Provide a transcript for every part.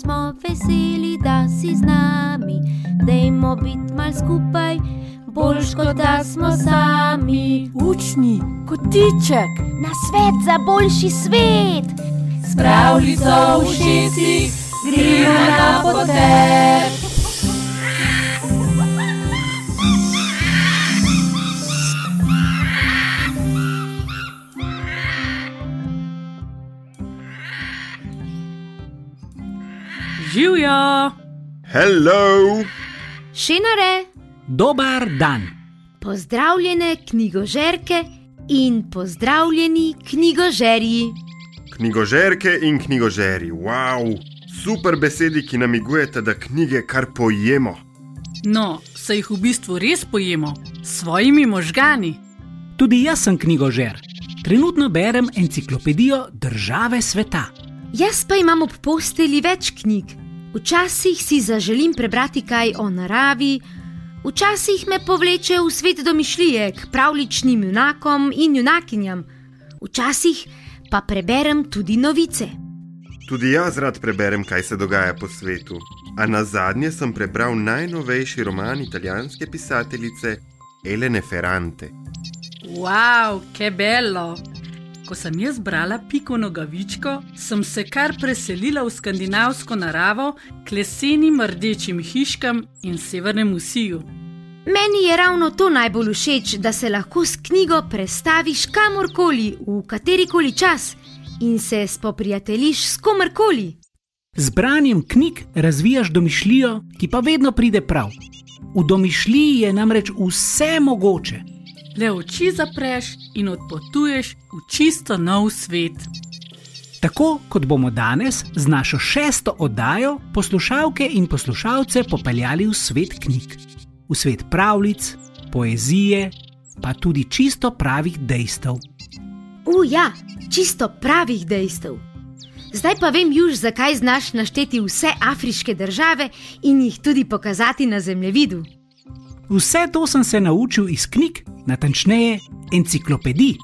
smo veseli, da si z nami. Dajmo biti mal skupaj, boljš kot da smo sami. Učni, kotiček, Na svet za boljši svet. pravljico v ušesih, gremo na potek. Živijo! Hello! Šenare, Dobar dan! pozdravljene knjigožerke in pozdravljeni knjigožerji. Knjigožerke in knjigožeri, wow! Super besedi, ki namigujete, da knjige kar pojemo. No, se jih v bistvu res pojemo s svojimi možgani. Tudi jaz sem knjigožer. Trenutno berem enciklopedijo države sveta. Jaz pa imam ob posteli več knjig. Včasih si zaželim prebrati kaj o naravi, včasih me povleče v svet domišljije k pravličnim junakom in junakinjam, včasih pa preberem tudi novice. Tudi jaz rad preberem, kaj se dogaja po svetu. A na zadnje sem prebral najnovejši roman italijanske pisateljice Elene Ferrante. Wow, ke bello! Ko sem jaz brala Piko Nogavičko, sem se kar preselila v skandinavsko naravo, k lesenim rdečim hiškam in severnemu siju. Meni je ravno to najbolj všeč, da se lahko s knjigo prestaviš kamorkoli, v katerikoli čas in se spoprijateljiš s komerkoli. Z branjem knjig razvijaš domišljijo, ki pa vedno pride prav. V domišljiji je namreč vse mogoče. Le oči zapreš in odpotuješ v čisto nov svet. Tako kot bomo danes z našo šesto oddajo poslušalke in poslušalce popeljali v svet knjig, v svet pravljic, poezije, pa tudi čisto pravih dejstev. U, ja, čisto pravih dejstev. Zdaj pa vem, Juž, zakaj znaš našteti vse afriške države in jih tudi pokazati na zemljevidu. Vse to sem se naučil iz knjig, natančneje enciklopedij.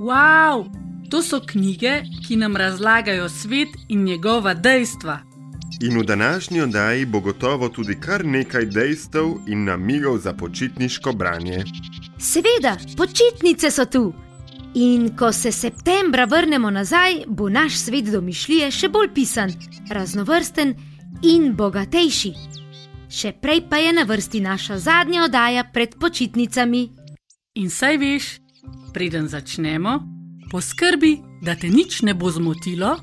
Wow, to so knjige, ki nam razlagajo svet in njegova dejstva. In v današnji oddaji bo gotovo tudi kar nekaj dejstev in namigov za počitniško branje. Seveda, počitnice so tu. In ko se septembra vrnemo nazaj, bo naš svet domišljije še bolj pisan, raznovrsten in bogatejši. Še prej pa je na vrsti naša zadnja oddaja pred počitnicami. In saj veš, preden začnemo, poskrbi, da te nič ne bo zmotilo,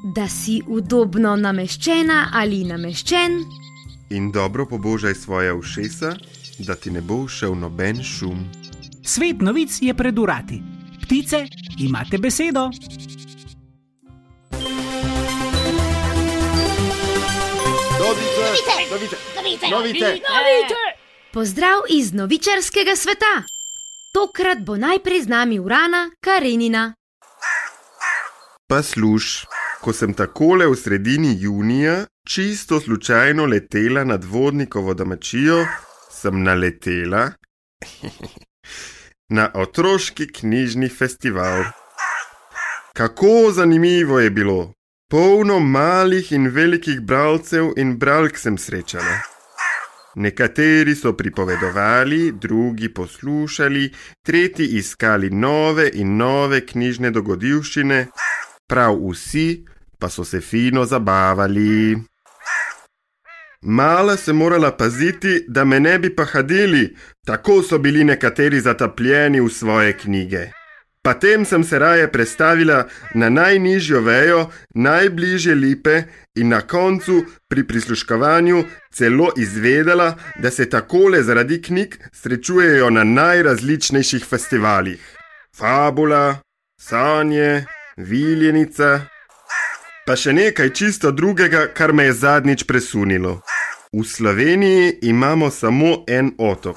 Da si udobno nameščena ali nameščen, In dobro pobožaj svoje ušesa, da ti ne bo všel noben šum. Svet novic je pred urati. Ptice, imate besedo? Novice, novice, novice. pozdrav iz novičarskega sveta. Tokrat bo najprej z nami Urana Karenina. Pa služ, ko sem takole v sredini junija čisto slučajno letela nad vodnikovo domačijo, sem naletela na otroški knjižni festival. Kako zanimivo je bilo! Polno malih in velikih bralcev in bralk sem srečala. Nekateri so pripovedovali, drugi poslušali, tretji iskali nove in nove knjižne dogodivščine, prav vsi pa so se fino zabavali. Mala sem morala paziti, da me ne bi pahadili, tako so bili nekateri zatapljeni v svoje knjige. Potem sem se raje prestavila na najnižjo vejo, najbližje lipe in na koncu pri prisluškovanju celo izvedela, da se takole zaradi knjig srečujejo na najrazličnejših festivalih. Fabula, sanje, viljenica. Pa še nekaj čisto drugega, kar me je zadnjič presunilo. V Sloveniji imamo samo en otok,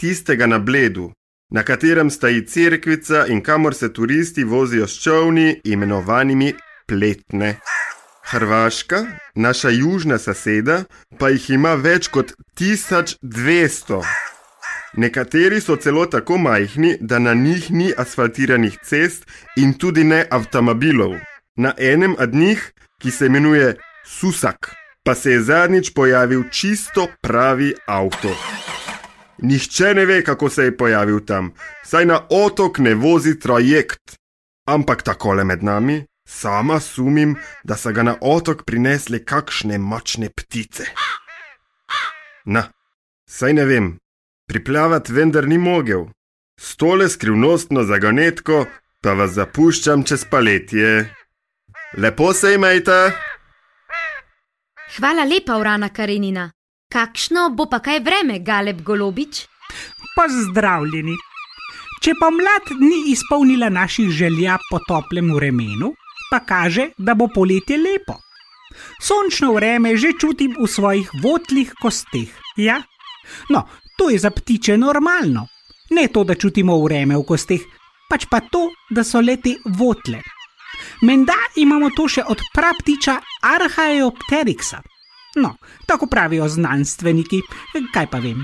tistega na Bledu, na katerem stoji cerkvica in kamor se turisti vozijo s čovni, imenovanimi pletne. Hrvaška, naša južna soseda, pa jih ima več kot 1200. Nekateri so celo tako majhni, da na njih ni asfaltiranih cest in tudi ne avtomobilov. Na enem od njih, ki se imenuje Susak, pa se je zadnjič pojavil čisto pravi avto. Nihče ne ve, kako se je pojavil tam, saj na otok ne vozi trajekt. Ampak takole med nami, sama sumim, da so ga na otok prinesle kakšne močne ptice. Na, saj ne vem, priplavati vendar ni mogel. S tole skrivnostno zagonetko pa vas zapuščam čez paletje. Lepo se imejte! Hvala lepa, Urana Karenina. Kakšno bo pa kaj vreme, Galeb Golobič? Pozdravljeni. Če pa mlad ni izpolnila naših želja po toplem vremenu, pa kaže, da bo poletje lepo. Sončno vreme že čutim v svojih votlih kosteh. Ja? No, to je za ptiče normalno. Ne to, da čutimo vreme v kosteh, pač pa to, da so leti votle. Menda imamo to še od praptiča Archaeopteriksa. No, tako pravijo znanstveniki, kaj pa vem.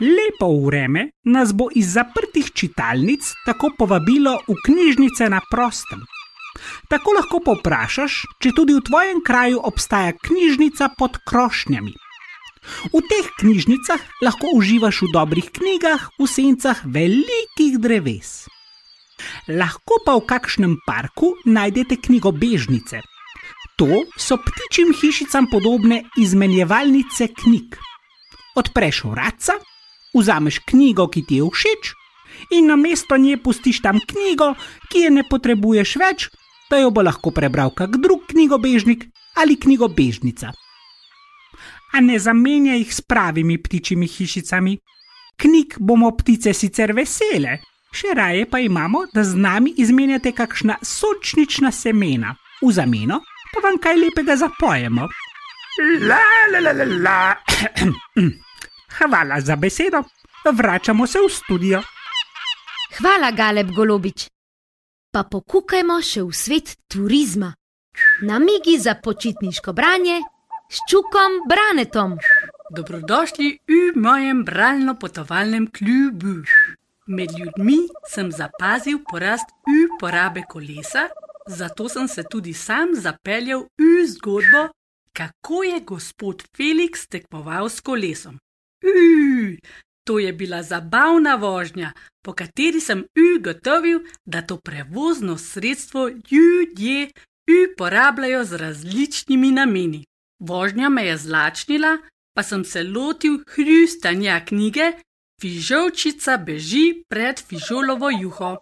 Lepo vreme nas bo iz zaprtih čitalnic tako povabilo v knjižnice na prostem. Tako lahko poprašaš, če tudi v tvojem kraju obstaja knjižnica pod krošnjami. V teh knjižnicah lahko uživaš v dobrih knjigah v sencah velikih dreves. Lahko pa v kakšnem parku najdete knjigobežnice. To so ptičjim hišicam podobne izmenjevalnice knjig. Odpreš vratca, vzameš knjigo, ki ti je všeč, in na mesto nje pustiš tam knjigo, ki je ne potrebuješ več, da jo bo lahko prebral kak drug knjigobežnik ali knjigobežnica. A ne zamenja jih s pravimi ptičjimi hišicami. Knjig bomo ptice sicer vesele, še raje pa imamo, da z nami izmenjate kakšna sočnična semena, v zameno pa vam kaj lepega zapojemo. La, la, la, la, la. Hvala za besedo, vračamo se v studio. Hvala, Galeb Golobič. Pa pokukajmo še v svet turizma. Namigi za počitniško branje s čukom Branetom. Dobrodošli v mojem bralno-potovalnem klubu. Med ljudmi sem zapazil porast uporabe kolesa, zato sem se tudi sam zapeljal v zgodbo, kako je gospod Felix tekmoval s kolesom. Uj, to je bila zabavna vožnja, po kateri sem ugotovil, da to prevozno sredstvo ljudje uporabljajo z različnimi nameni. Vožnja me je zlačnila, pa sem se lotil hrustanja knjige Fižolčica beži pred fižolovo juho.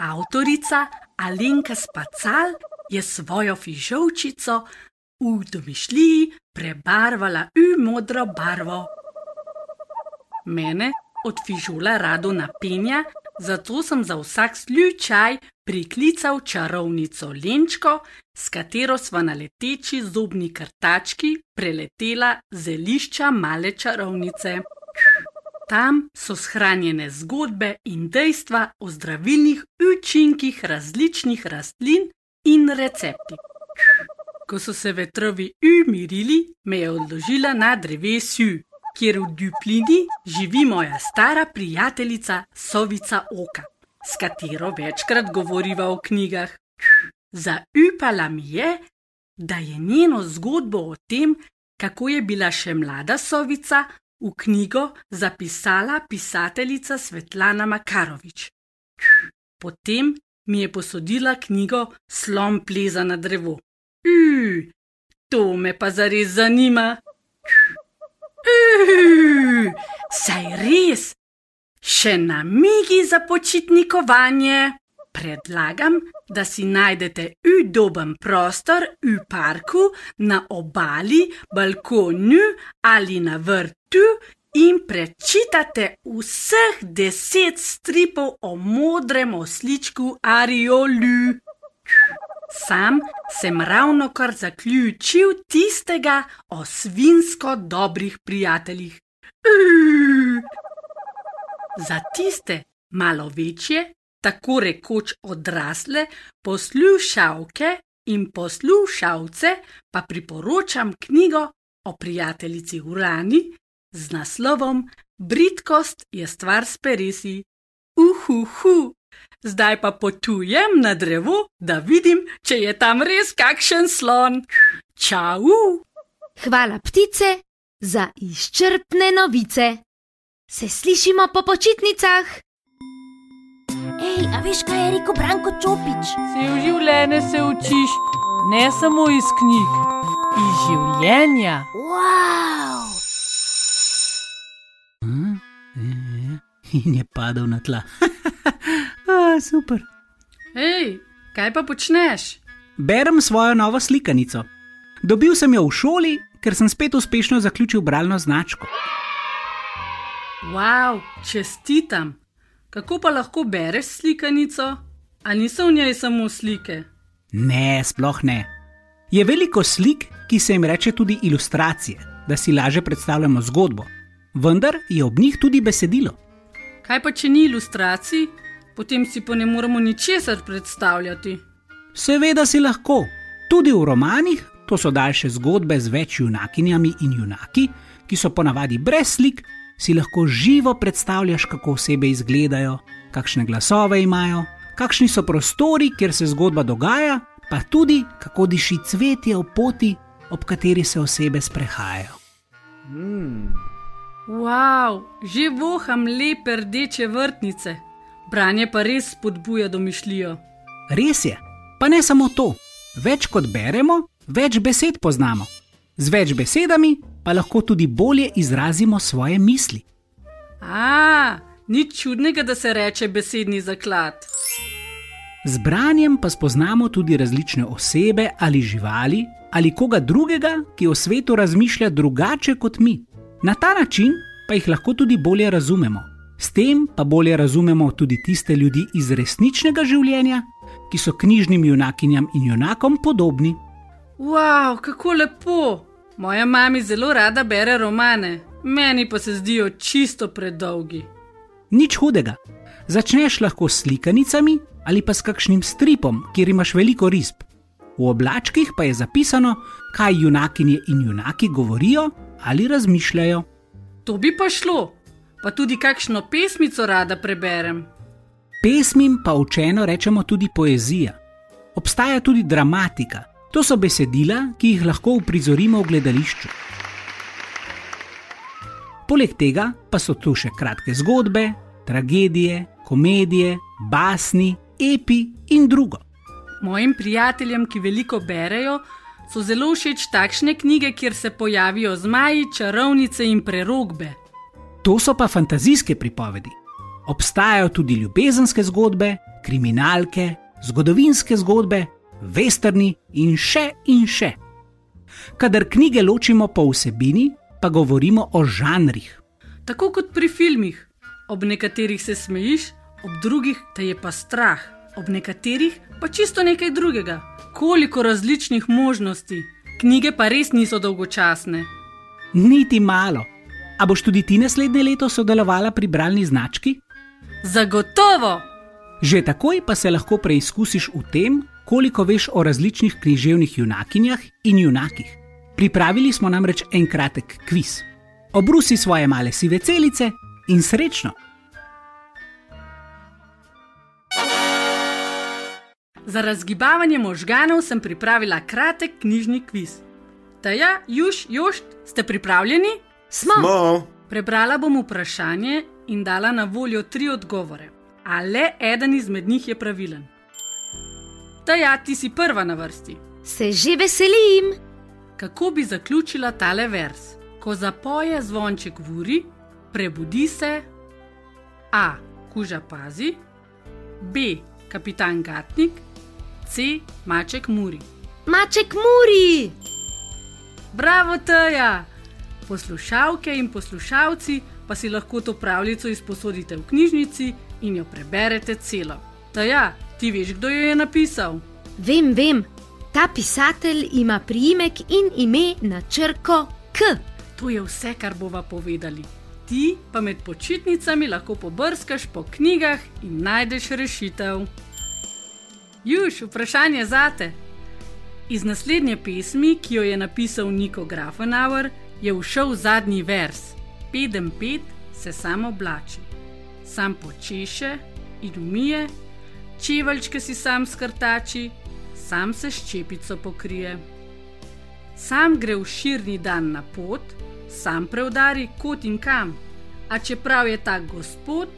Avtorica Alenka Spacal je svojo fižolčico v domišljiji prebarvala v modro barvo. Mene od fižola rado napenja, zato sem za vsak slučaj priklical čarovnico Lenčko, s katero sva na leteči zobni krtački preletela zelišča male čarovnice. Tam so shranjene zgodbe in dejstva o zdravilnih učinkih različnih rastlin in receptih. Ko so se vetrovi umirili, me je odložila na drevesju, kjer v Duplini živi moja stara prijateljica Sovica Oka, s katero večkrat govoriva o knjigah. Zaupala mi je, da je njeno zgodbo o tem, kako je bila še mlada Sovica, v knjigo zapisala pisateljica Svetlana Makarovič. Potem mi je posodila knjigo Slom pleza na drevo. Uj, to me pa zares zanima. Uj, saj res, še namigi za počitnikovanje. Predlagam, da si najdete udoben prostor v parku, na obali, balkonu ali na vrtu in prečitate vseh deset stripov o modrem osličku Ariolu. Sam sem ravno kar zaključil tistega o svinsko dobrih prijateljih. Za tiste malo večje, tako rekoč odrasle poslušalke in poslušalce pa priporočam knjigo o prijateljici Urani z naslovom Britkost je stvar s perisi. Uhuhu, Zdaj pa potujem na drevo, da vidim, če je tam res kakšen slon. Čau! Hvala ptice za izčrpne novice. Se slišimo po počitnicah? Ej, a veš, kaj je rekel Branko Čopič? Se v življenju se učiš, ne samo iz knjig, iz življenja. Wow! In je padel na tla. A, super. Hej, kaj pa počneš? Berem svojo novo slikanico. Dobil sem jo v šoli, ker sem spet uspešno zaključil bralno značko. Wow, čestitam. Kako pa lahko bereš slikanico? A niso v njej samo slike? Ne, sploh ne. Je veliko slik, ki se jim reče tudi ilustracije, da si lažje predstavljamo zgodbo, vendar je ob njih tudi besedilo. Kaj pa če ni ilustracij, potem si pa ne moremo ničesar predstavljati. Seveda si lahko, tudi v romanih, to so daljše zgodbe z več junakinjami in junaki, ki so ponavadi brez slik, si lahko živo predstavljaš, kako osebe izgledajo, kakšne glasove imajo, kakšni so prostori, kjer se zgodba dogaja, pa tudi kako diši cvetje v poti, ob kateri se osebe sprehajajo. Wow, že voham lepe rdeče vrtnice. Branje pa res spodbuja domišljijo. Res je, pa ne samo to. Več kot beremo, več besed poznamo. Z več besedami pa lahko tudi bolje izrazimo svoje misli. A, nič čudnega, da se reče besedni zaklad. Z branjem pa spoznamo tudi različne osebe ali živali ali koga drugega, ki o svetu razmišlja drugače kot mi. Na ta način pa jih lahko tudi bolje razumemo. S tem pa bolje razumemo tudi tiste ljudi iz resničnega življenja, ki so knjižnim junakinjam in junakom podobni. Wow, kako lepo! Moja mama zelo rada bere romane, meni pa se zdijo čisto predolgi. Nič hudega. Začneš lahko s slikanicami ali pa s kakšnim stripom, kjer imaš veliko risb. V oblačkih pa je zapisano, kaj junakinje in junaki govorijo ali razmišljajo. To bi pa šlo, pa tudi kakšno pesmico rada preberem. Pesmim pa učeno rečemo tudi poezija. Obstaja tudi dramatika, to so besedila, ki jih lahko uprizorimo v gledališču. Poleg tega pa so tu še kratke zgodbe, tragedije, komedije, basni, epi in drugo. Mojim prijateljem, ki veliko berejo, so zelo všeč takšne knjige, kjer se pojavijo zmaji, čarovnice in prerogbe. To so pa fantazijske pripovedi. Obstajajo tudi ljubezenske zgodbe, kriminalke, zgodovinske zgodbe, westerni in še in še. Kadar knjige ločimo po vsebini, pa govorimo o žanrih. Tako kot pri filmih, ob nekaterih se smejiš, ob drugih te je pa strah, ob nekaterih pa čisto nekaj drugega. Koliko različnih možnosti, knjige pa res niso dolgočasne. Niti malo. A boš tudi ti naslednje leto sodelovala pri bralni znački? Zagotovo! Že takoj pa se lahko preizkusiš v tem, koliko veš o različnih književnih junakinjah in junakih. Pripravili smo namreč en kratek kviz. Obrusi svoje male sive celice in srečno! Za razgibavanje možganov sem pripravila kratek knjižni kviz. Taja, Juž, Jošt, ste pripravljeni? Smo. Smo, Prebrala bom vprašanje in dala na voljo tri odgovore, a le eden izmed njih je pravilen. Taja, ti si prva na vrsti. Se že veselim. Kako bi zaključila tale vers? Ko zapoje zvonček v uri, prebudi se A. Kuža pazi, B. Kapitan Gatnik, C. Maček Muri. Maček Muri. Bravo, Teja! Poslušalke in poslušalci pa si lahko to pravljico izposodite v knjižnici in jo preberete celo. Teja, ti veš, kdo jo je napisal? Vem, vem. Ta pisatelj ima priimek in ime na črko K. To je vse, kar bova povedali. Ti pa med počitnicami lahko pobrskaš po knjigah in najdeš rešitev. Juž, vprašanje zate. Iz naslednje pesmi, ki jo je napisal Niko Grafenauer, je všel zadnji vers: Pedem pet se samo oblači, sam počeše, in umije, čeveljčke si sam skrtači, sam se s čepico pokrije. Sam gre v širni dan na pot, sam preudari kot in kam, a čeprav je tak gospod,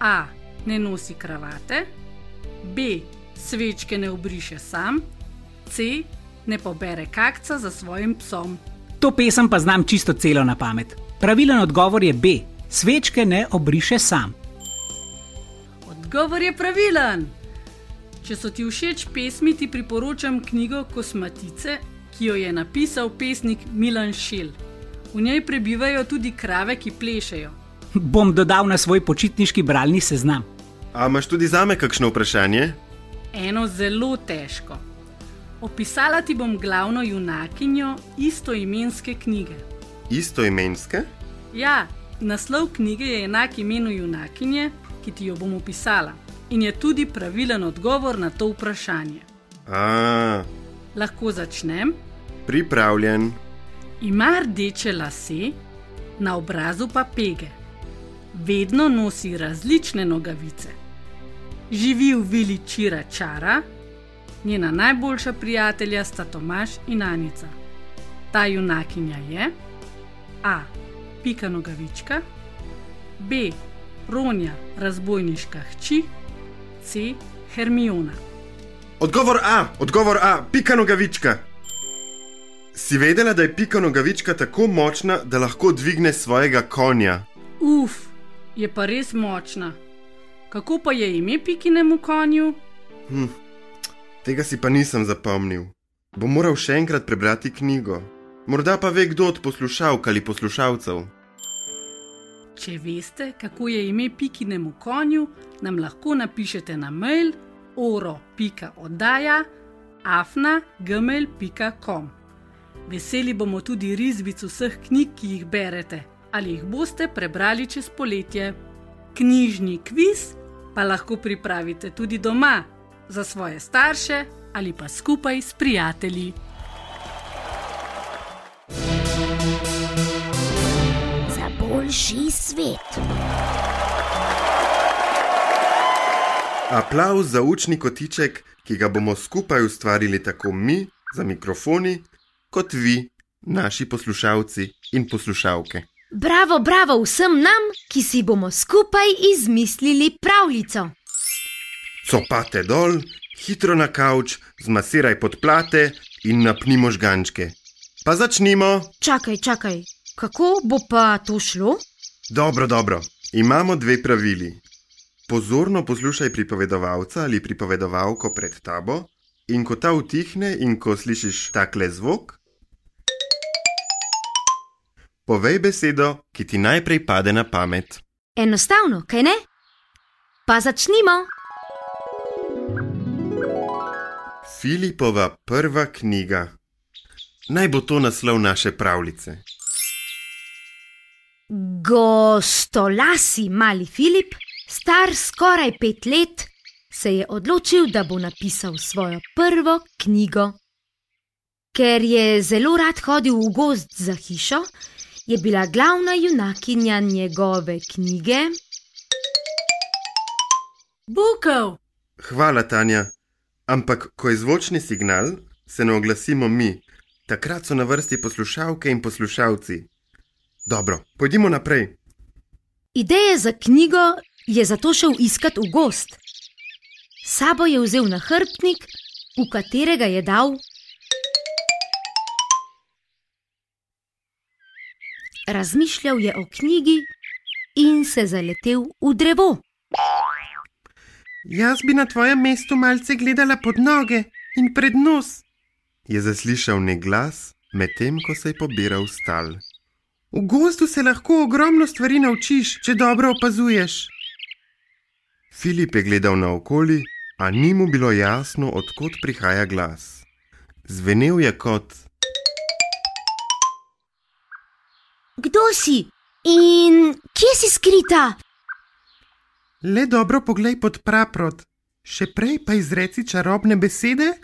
a ne nosi kravate, b svečke ne obriše sam, c ne pobere kakca za svojim psom. To pesem pa znam čisto celo na pamet. Pravilen odgovor je B. Svečke ne obriše sam. Odgovor je pravilen. Če so ti všeč pesmi, ti priporočam knjigo Kosmatice, ki jo je napisal pesnik Milan Šel. V njej prebivajo tudi krave, ki plešejo. Bom dodal na svoj počitniški bralni seznam. A imaš tudi zame kakšno vprašanje? Eno zelo težko. Opisala ti bom glavno junakinjo istoimenske knjige. Istoimenske? Ja, naslov knjige je enak imenu junakinje, ki ti jo bom opisala, in je tudi pravilen odgovor na to vprašanje. A, Lahko začnem. pripravljen. Ima rdeče lase, na obrazu pa pege. Vedno nosi različne nogavice. Živi v vili Čira Čara, njena najboljša prijatelja sta Tomaš in Anica. Ta junakinja je A. Pika nogavička, B. Ronja, razbojniška hči, C. Hermiona. Odgovor A, odgovor A, pika nogavička. Si vedela, da je pika nogavička tako močna, da lahko dvigne svojega konja? Uf, je pa res močna. Kako pa je ime pikinemu konju? Tega si pa nisem zapomnil. Bom moral še enkrat prebrati knjigo. Morda pa ve kdo od poslušalk ali poslušalcev. Če veste, kako je ime pikinemu konju, nam lahko napišete na mail oro.oddaja afna.gmail.com. Veseli bomo tudi risbic vseh knjig, ki jih berete ali jih boste prebrali čez poletje. Knjižni kviz pa lahko pripravite tudi doma, za svoje starše ali pa skupaj s prijatelji. Boljši svet. Aplavz za učni kotiček, ki ga bomo skupaj ustvarili tako mi, za mikrofoni, kot vi, naši poslušalci in poslušalke. Bravo, bravo vsem nam, ki si bomo skupaj izmislili pravljico. Copate dol, hitro na kavč, zmasiraj podplate in napni možgančke. Pa začnimo. Čakaj, čakaj, kako bo pa to šlo? Dobro, dobro. Imamo dve pravili. Pozorno poslušaj pripovedovalca ali pripovedovalko pred tabo, in ko ta utihne in ko slišiš takle zvok, povej besedo, ki ti najprej pade na pamet. Enostavno, kaj ne? Pa začnimo. Filipova prva knjiga. Naj bo to naslov naše pravljice. Gostolasi mali Filip, star skoraj pet let, se je odločil, da bo napisal svojo prvo knjigo. Ker je zelo rad hodil v gozd za hišo, je bila glavna junakinja njegove knjige Bukov! Hvala, Tanja. Ampak, ko je zvočni signal, se ne oglasimo mi. Takrat so na vrsti poslušalke in poslušalci. Dobro, pojdimo naprej. Ideje za knjigo je zato šel iskat v gost. Sabo je vzel nahrbtnik, v katerega je dal. Razmišljal je o knjigi in se zaletel v drevo. Jaz bi na tvojem mestu malce gledala pod noge in pred nos, je zaslišal nek glas, medtem ko se je pobiral stal. V gozdu se lahko ogromno stvari naučiš, če dobro opazuješ. Filip je gledal naokoli, a ni mu bilo jasno, odkot prihaja glas. Zvenel je kot Kdo si in kje si skrita? Le dobro poglej pod praprot, še prej pa izreci čarobne besede.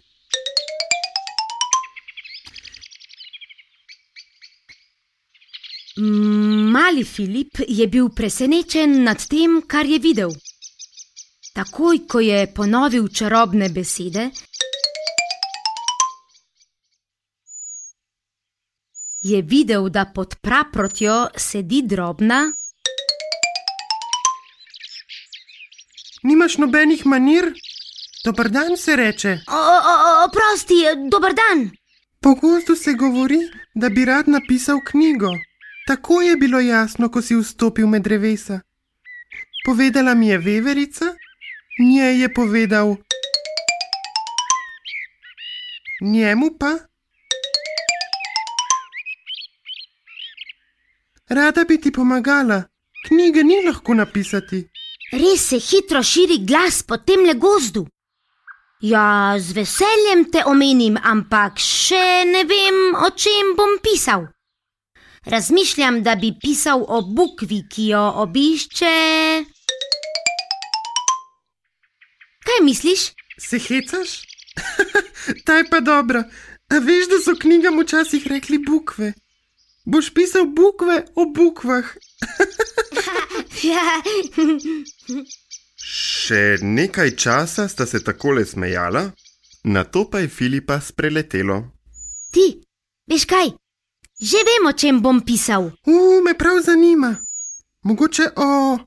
Mali Filip je bil presenečen nad tem, kar je videl. Takoj, ko je ponovil čarobne besede, je videl, da pod praprotjo sedi drobna, Nimaš nobenih manir? Dobar dan se reče. O, o, oprosti, dober dan. Pogosto se govori, da bi rad napisal knjigo. Tako je bilo jasno, ko si vstopil med drevesa. Povedala mi je veverica, njej je povedal. Njemu pa. Rada bi ti pomagala, knjige ni lahko napisati. Res se hitro širi glas po tem le gozdu. Ja, z veseljem te omenim, ampak še ne vem, o čem bom pisal. Razmišljam, da bi pisal o bukvi, ki jo obišče. Kaj misliš? Se hecaš? Ta je pa dobra. A veš, da so knjigam včasih rekli bukve? Boš pisal bukve o bukvah. Ja, Še nekaj časa sta se takole smejala, na to pa je Filipa spreletelo. ti, veš kaj? Že vem, o čem bom pisal. U, me prav zanima. Mogoče o.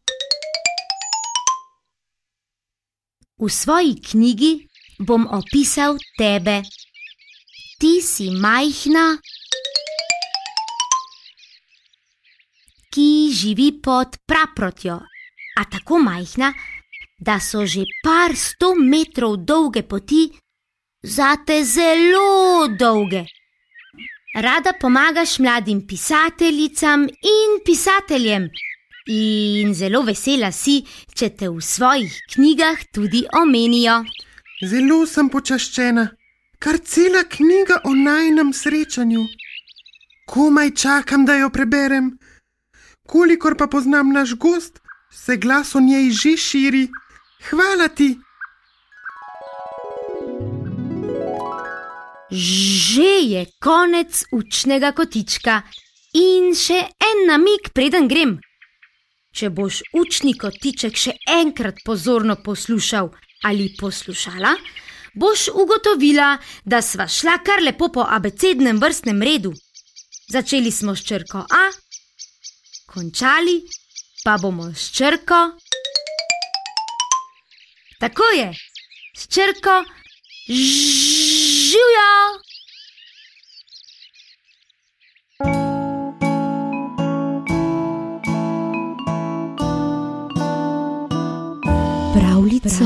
v svoji knjigi bom opisal tebe. Ti si majhna, ki živi pod praprotjo, a tako majhna, da so že par sto metrov dolge poti, zate zelo dolge. Rada pomagaš mladim pisateljicam in pisateljem, in zelo vesela si, če te v svojih knjigah tudi omenijo. Zelo sem počaščena, kar cela knjiga o najnem srečanju. Komaj čakam, da jo preberem. Kolikor pa poznam naš gost, se glas o njej že širi. Hvala ti. Že je konec učnega kotička in še en namig, preden grem. Če boš učni kotiček še enkrat pozorno poslušal ali poslušala, boš ugotovila, da sva šla kar lepo po abecednem vrstnem redu. Začeli smo s črko A, končali pa bomo s črko. Tako je, s črko Živijo! Pravljica.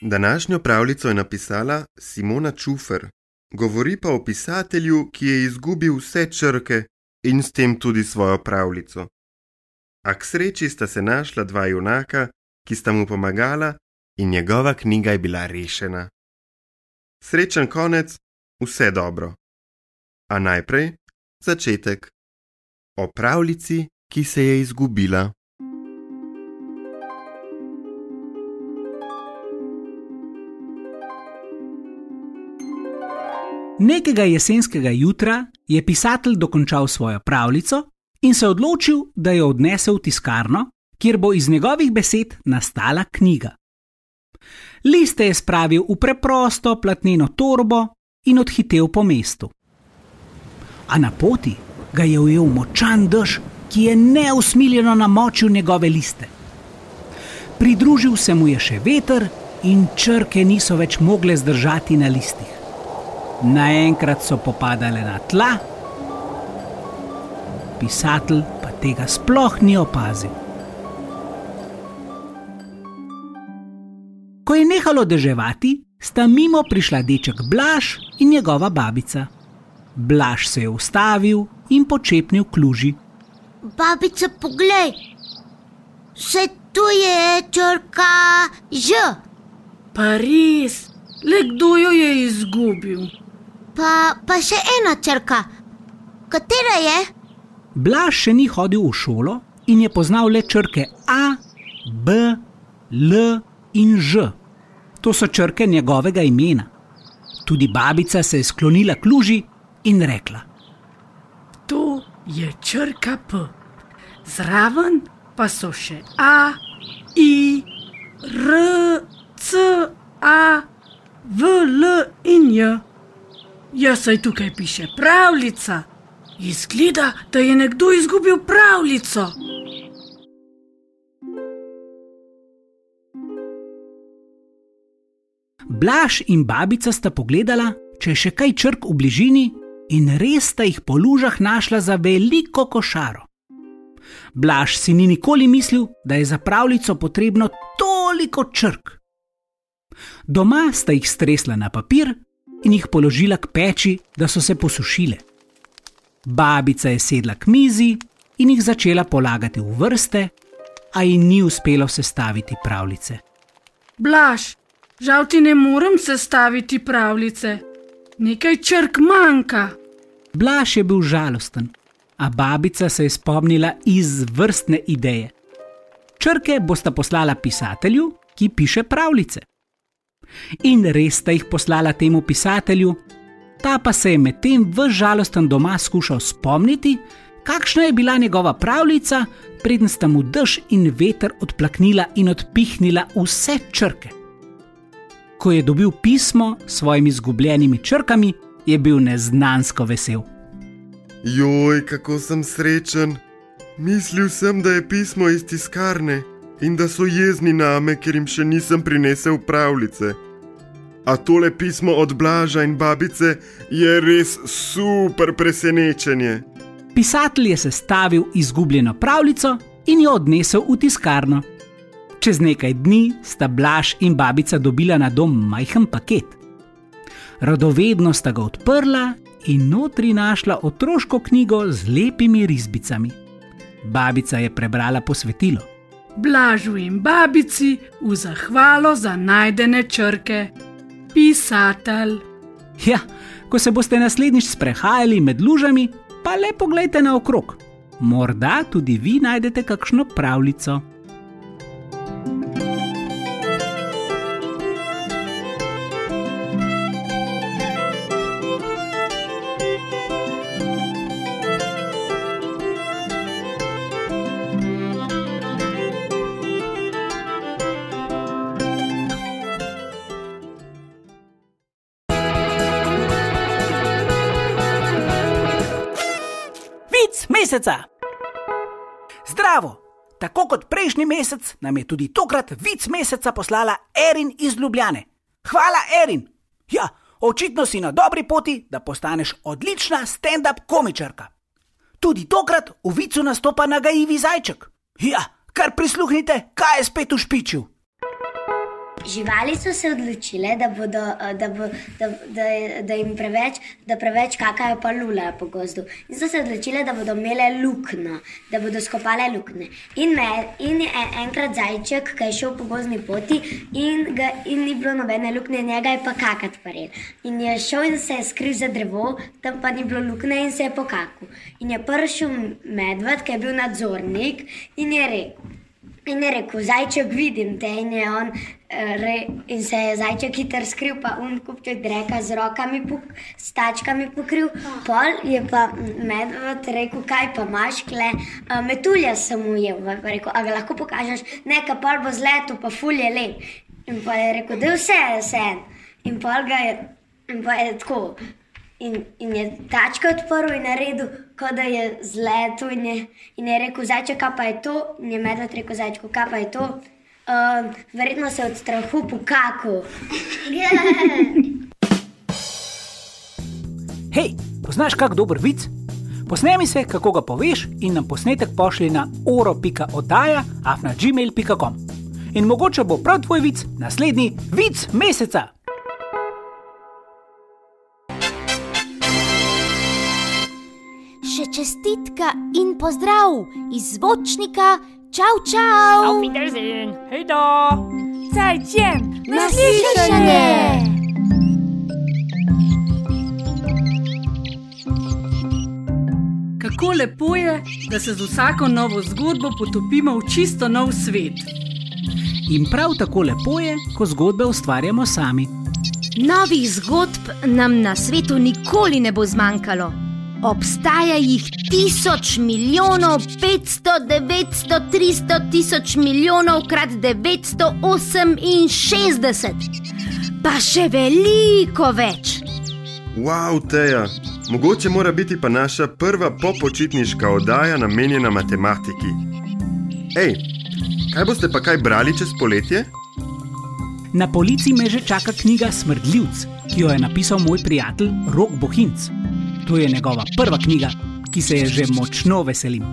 Današnjo pravljico je napisala Simona Čufer, govori pa o pisatelju, ki je izgubil vse črke in s tem tudi svojo pravljico. A k sreči sta se našla dva junaka, ki sta mu pomagala, in njegova knjiga je bila rešena. Srečen konec, vse dobro. A najprej začetek. O pravljici, ki se je izgubila. Nekega jesenskega jutra je pisatelj dokončal svojo pravljico in se odločil, da jo odnese v tiskarno, kjer bo iz njegovih besed nastala knjiga. Liste je spravil v preprosto platneno torbo in odhitel po mestu. A na poti ga je ujel močan dež, ki je neusmiljeno namočil njegove liste. Pridružil se mu je še veter in črke niso več mogle zdržati na listih. Naenkrat so popadale na tla, pisatelj pa tega sploh ni opazil. Ko je nehalo deževati, sta mimo prišla deček Blaž in njegova babica. Blaž se je ustavil in počepnil kluži. Babica, poglej, se tu je črka Ž, Pa res, le kdo jo je izgubil? pa, pa še ena črka. Katera je? Blaž še ni hodil v šolo in je poznal le črke A, B, L in Ž. To so črke njegovega imena. Tudi babica se je sklonila k luži in rekla: To je črka P. Zraven pa so še A, I, R, C, A, V, L in J. Jaz saj tukaj piše pravljica. Izgleda, da je nekdo izgubil pravljico. Blaž in babica sta pogledala, če je še kaj črk v bližini, in res sta jih po lužah našla za veliko košaro. Blaž si ni nikoli mislil, da je za pravljico potrebno toliko črk. Doma sta jih stresla na papir in jih položila k peči, da so se posušile. Babica je sedla k mizi in jih začela polagati v vrste, a ji ni uspelo sestaviti pravljice. Blaž, žal ti ne morem sestaviti pravljice. Nekaj črk manjka. Blaž je bil žalosten, a babica se je spomnila izvrstne ideje. Črke bosta poslala pisatelju, ki piše pravljice. In res sta jih poslala temu pisatelju, ta pa se je medtem v žalosten doma skušal spomniti, kakšna je bila njegova pravljica, preden sta mu dež in veter odplaknila in odpihnila vse črke. Ko je dobil pismo s svojimi izgubljenimi črkami, je bil neznansko vesel. Joj, kako sem srečen. Mislil sem, da je pismo iz tiskarne in da so jezni name, ker jim še nisem prinesel pravljice. A tole pismo od Blaža in babice je res super presenečenje. Pisatelj je sestavil izgubljeno pravljico in jo odnesel v tiskarno. Čez nekaj dni sta Blaž in babica dobila na dom majhen paket. Radovedno sta ga odprla in notri našla otroško knjigo z lepimi risbicami. Babica je prebrala posvetilo. Blažu in babici v zahvalo za najdene črke. Pisatelj. Ja, ko se boste naslednjič sprehajali med lužami, pa le pogledajte naokrog. Morda tudi vi najdete kakšno pravljico. Meseca. Zdravo! Tako kot prejšnji mesec, nam je tudi tokrat vic meseca poslala Erin iz Ljubljane. Hvala, Erin! Ja, očitno si na dobri poti, da postaneš odlična stand-up komičarka. Tudi tokrat v vicu nastopa nagajivi zajček. Ja, kar prisluhnite, kaj je spet v špiču. Živali so se odločile, da, bodo, eh, da, bo, da, da, da jim preveč, da preveč kakajo pa lulajo po gozdu. In so se odločile, da bodo imele luknjo, da bodo skopale luknje. In, me, in je en- enkrat zajček, ki je šel po gozdni poti in, ga, in ni bilo nobene luknje, njega je pa kakat paril. In je šel in se je skril za drevo, tam pa ni bilo luknje in se je pokakal. In je prišel medved, ki je bil nadzornik in je rekel. In je rekel, zajček, vidim te. In, je on, re, in se je zajček hiter skril, pa un kupček dreka z rokami, pok, s tačkami pokril. Pol je pa medved rekel, kaj pa imaš, kle, "A, metulja sem ujel. Rekel, a ga lahko pokažeš, neka pol bo zletu, pa fulje lep. In pa je rekel, da je vse, vse. In pol ga je, in pa je tako. In, in je tačka odprl in naredil, kot da je zletel. In je, in je rekel, zajček, kaj pa je to? In je medved rekel, zajčku, kaj pa je to? Uh, verjetno se je od strahu pokakal. Hej, poznaš kak dober vic? Posnemi se, kako ga poveš, in nam posnetek pošlji na oro.odaja afna.gmail.com. In mogoče bo prav tvoj vic naslednji vic meseca. Še čestitka in pozdrav iz zvočnika, čau, čau! Wiedersehen, hej! 再见，Naslišanje! Kako lepo je, da se z vsako novo zgodbo potopimo v čisto nov svet. In prav tako lepo je, ko zgodbe ustvarjamo sami. Novih zgodb nam na svetu nikoli ne bo zmanjkalo. Obstaja jih tisoč milijonov, petsto, devetsto, tristo tisoč milijonov krat devetsto oseminšestdeset, pa še veliko več. Wow, Teja, mogoče mora biti pa naša prva popočitniška oddaja namenjena matematiki. Hej, kaj boste pa kaj brali čez poletje? Na polici me že čaka knjiga Smrdljivc, ki jo je napisal moj prijatelj Rok Bohinc. To je njegova prva knjiga, ki se je že močno veselim.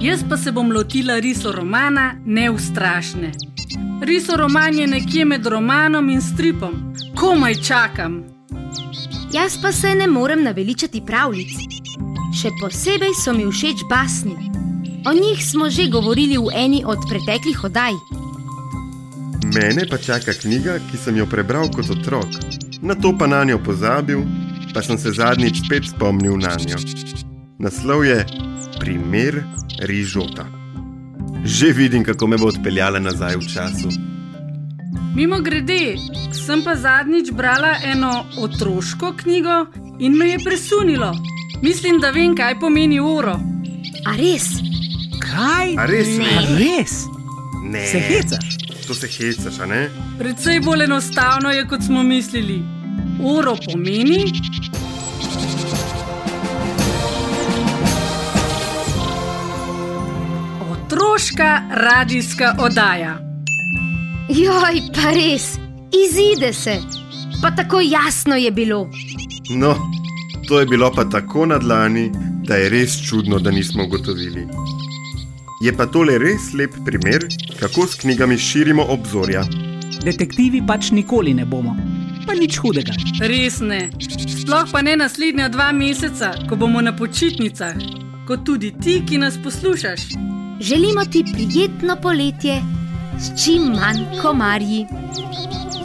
Jaz pa se bom lotila riso romana Neustrašne. Riso roman je nekje med romanom in stripom. Komaj čakam. Jaz pa se ne morem naveličati pravljic. Še posebej so mi všeč basni. O njih smo že govorili v eni od preteklih oddaj. Mene pa čaka knjiga, ki sem jo prebral kot otrok, na to pa na njo pozabil, pa sem se zadnjič spet spomnil na njo. Naslov je Primer rižota. Že vidim, kako me bo odpeljala nazaj v času. Mimo grede, sem pa zadnjič brala eno otroško knjigo in me je presunilo. Mislim, da vem, kaj pomeni uro. A res? Kaj? A res? A res? Ne. Se hecaš? To se hecaš, a ne? Predvsej bolj enostavno je, kot smo mislili. Uro pomeni. Otroška radijska oddaja. Joj, pa res, izide se. Pa tako jasno je bilo. No, to je bilo pa tako na dlani, da je res čudno, da nismo ugotovili. Je pa tole res lep primer, kako s knjigami širimo obzorja. Detektivi pač nikoli ne bomo, pa nič hudega. Res ne. Sploh pa ne naslednja dva meseca, ko bomo na počitnicah, kot tudi ti, ki nas poslušaš. Želimo ti prijetno poletje s čim manj komarji.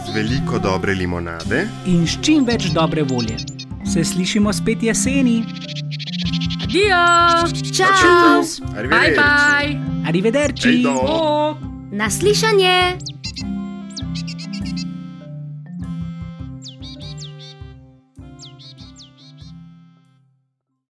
Z veliko dobre limonade, In s čim več dobre volje. Se slišimo spet jeseni. Adijo! Čau! Bye bye! Arrivederci! Ejdo. Bog! Naslišanje!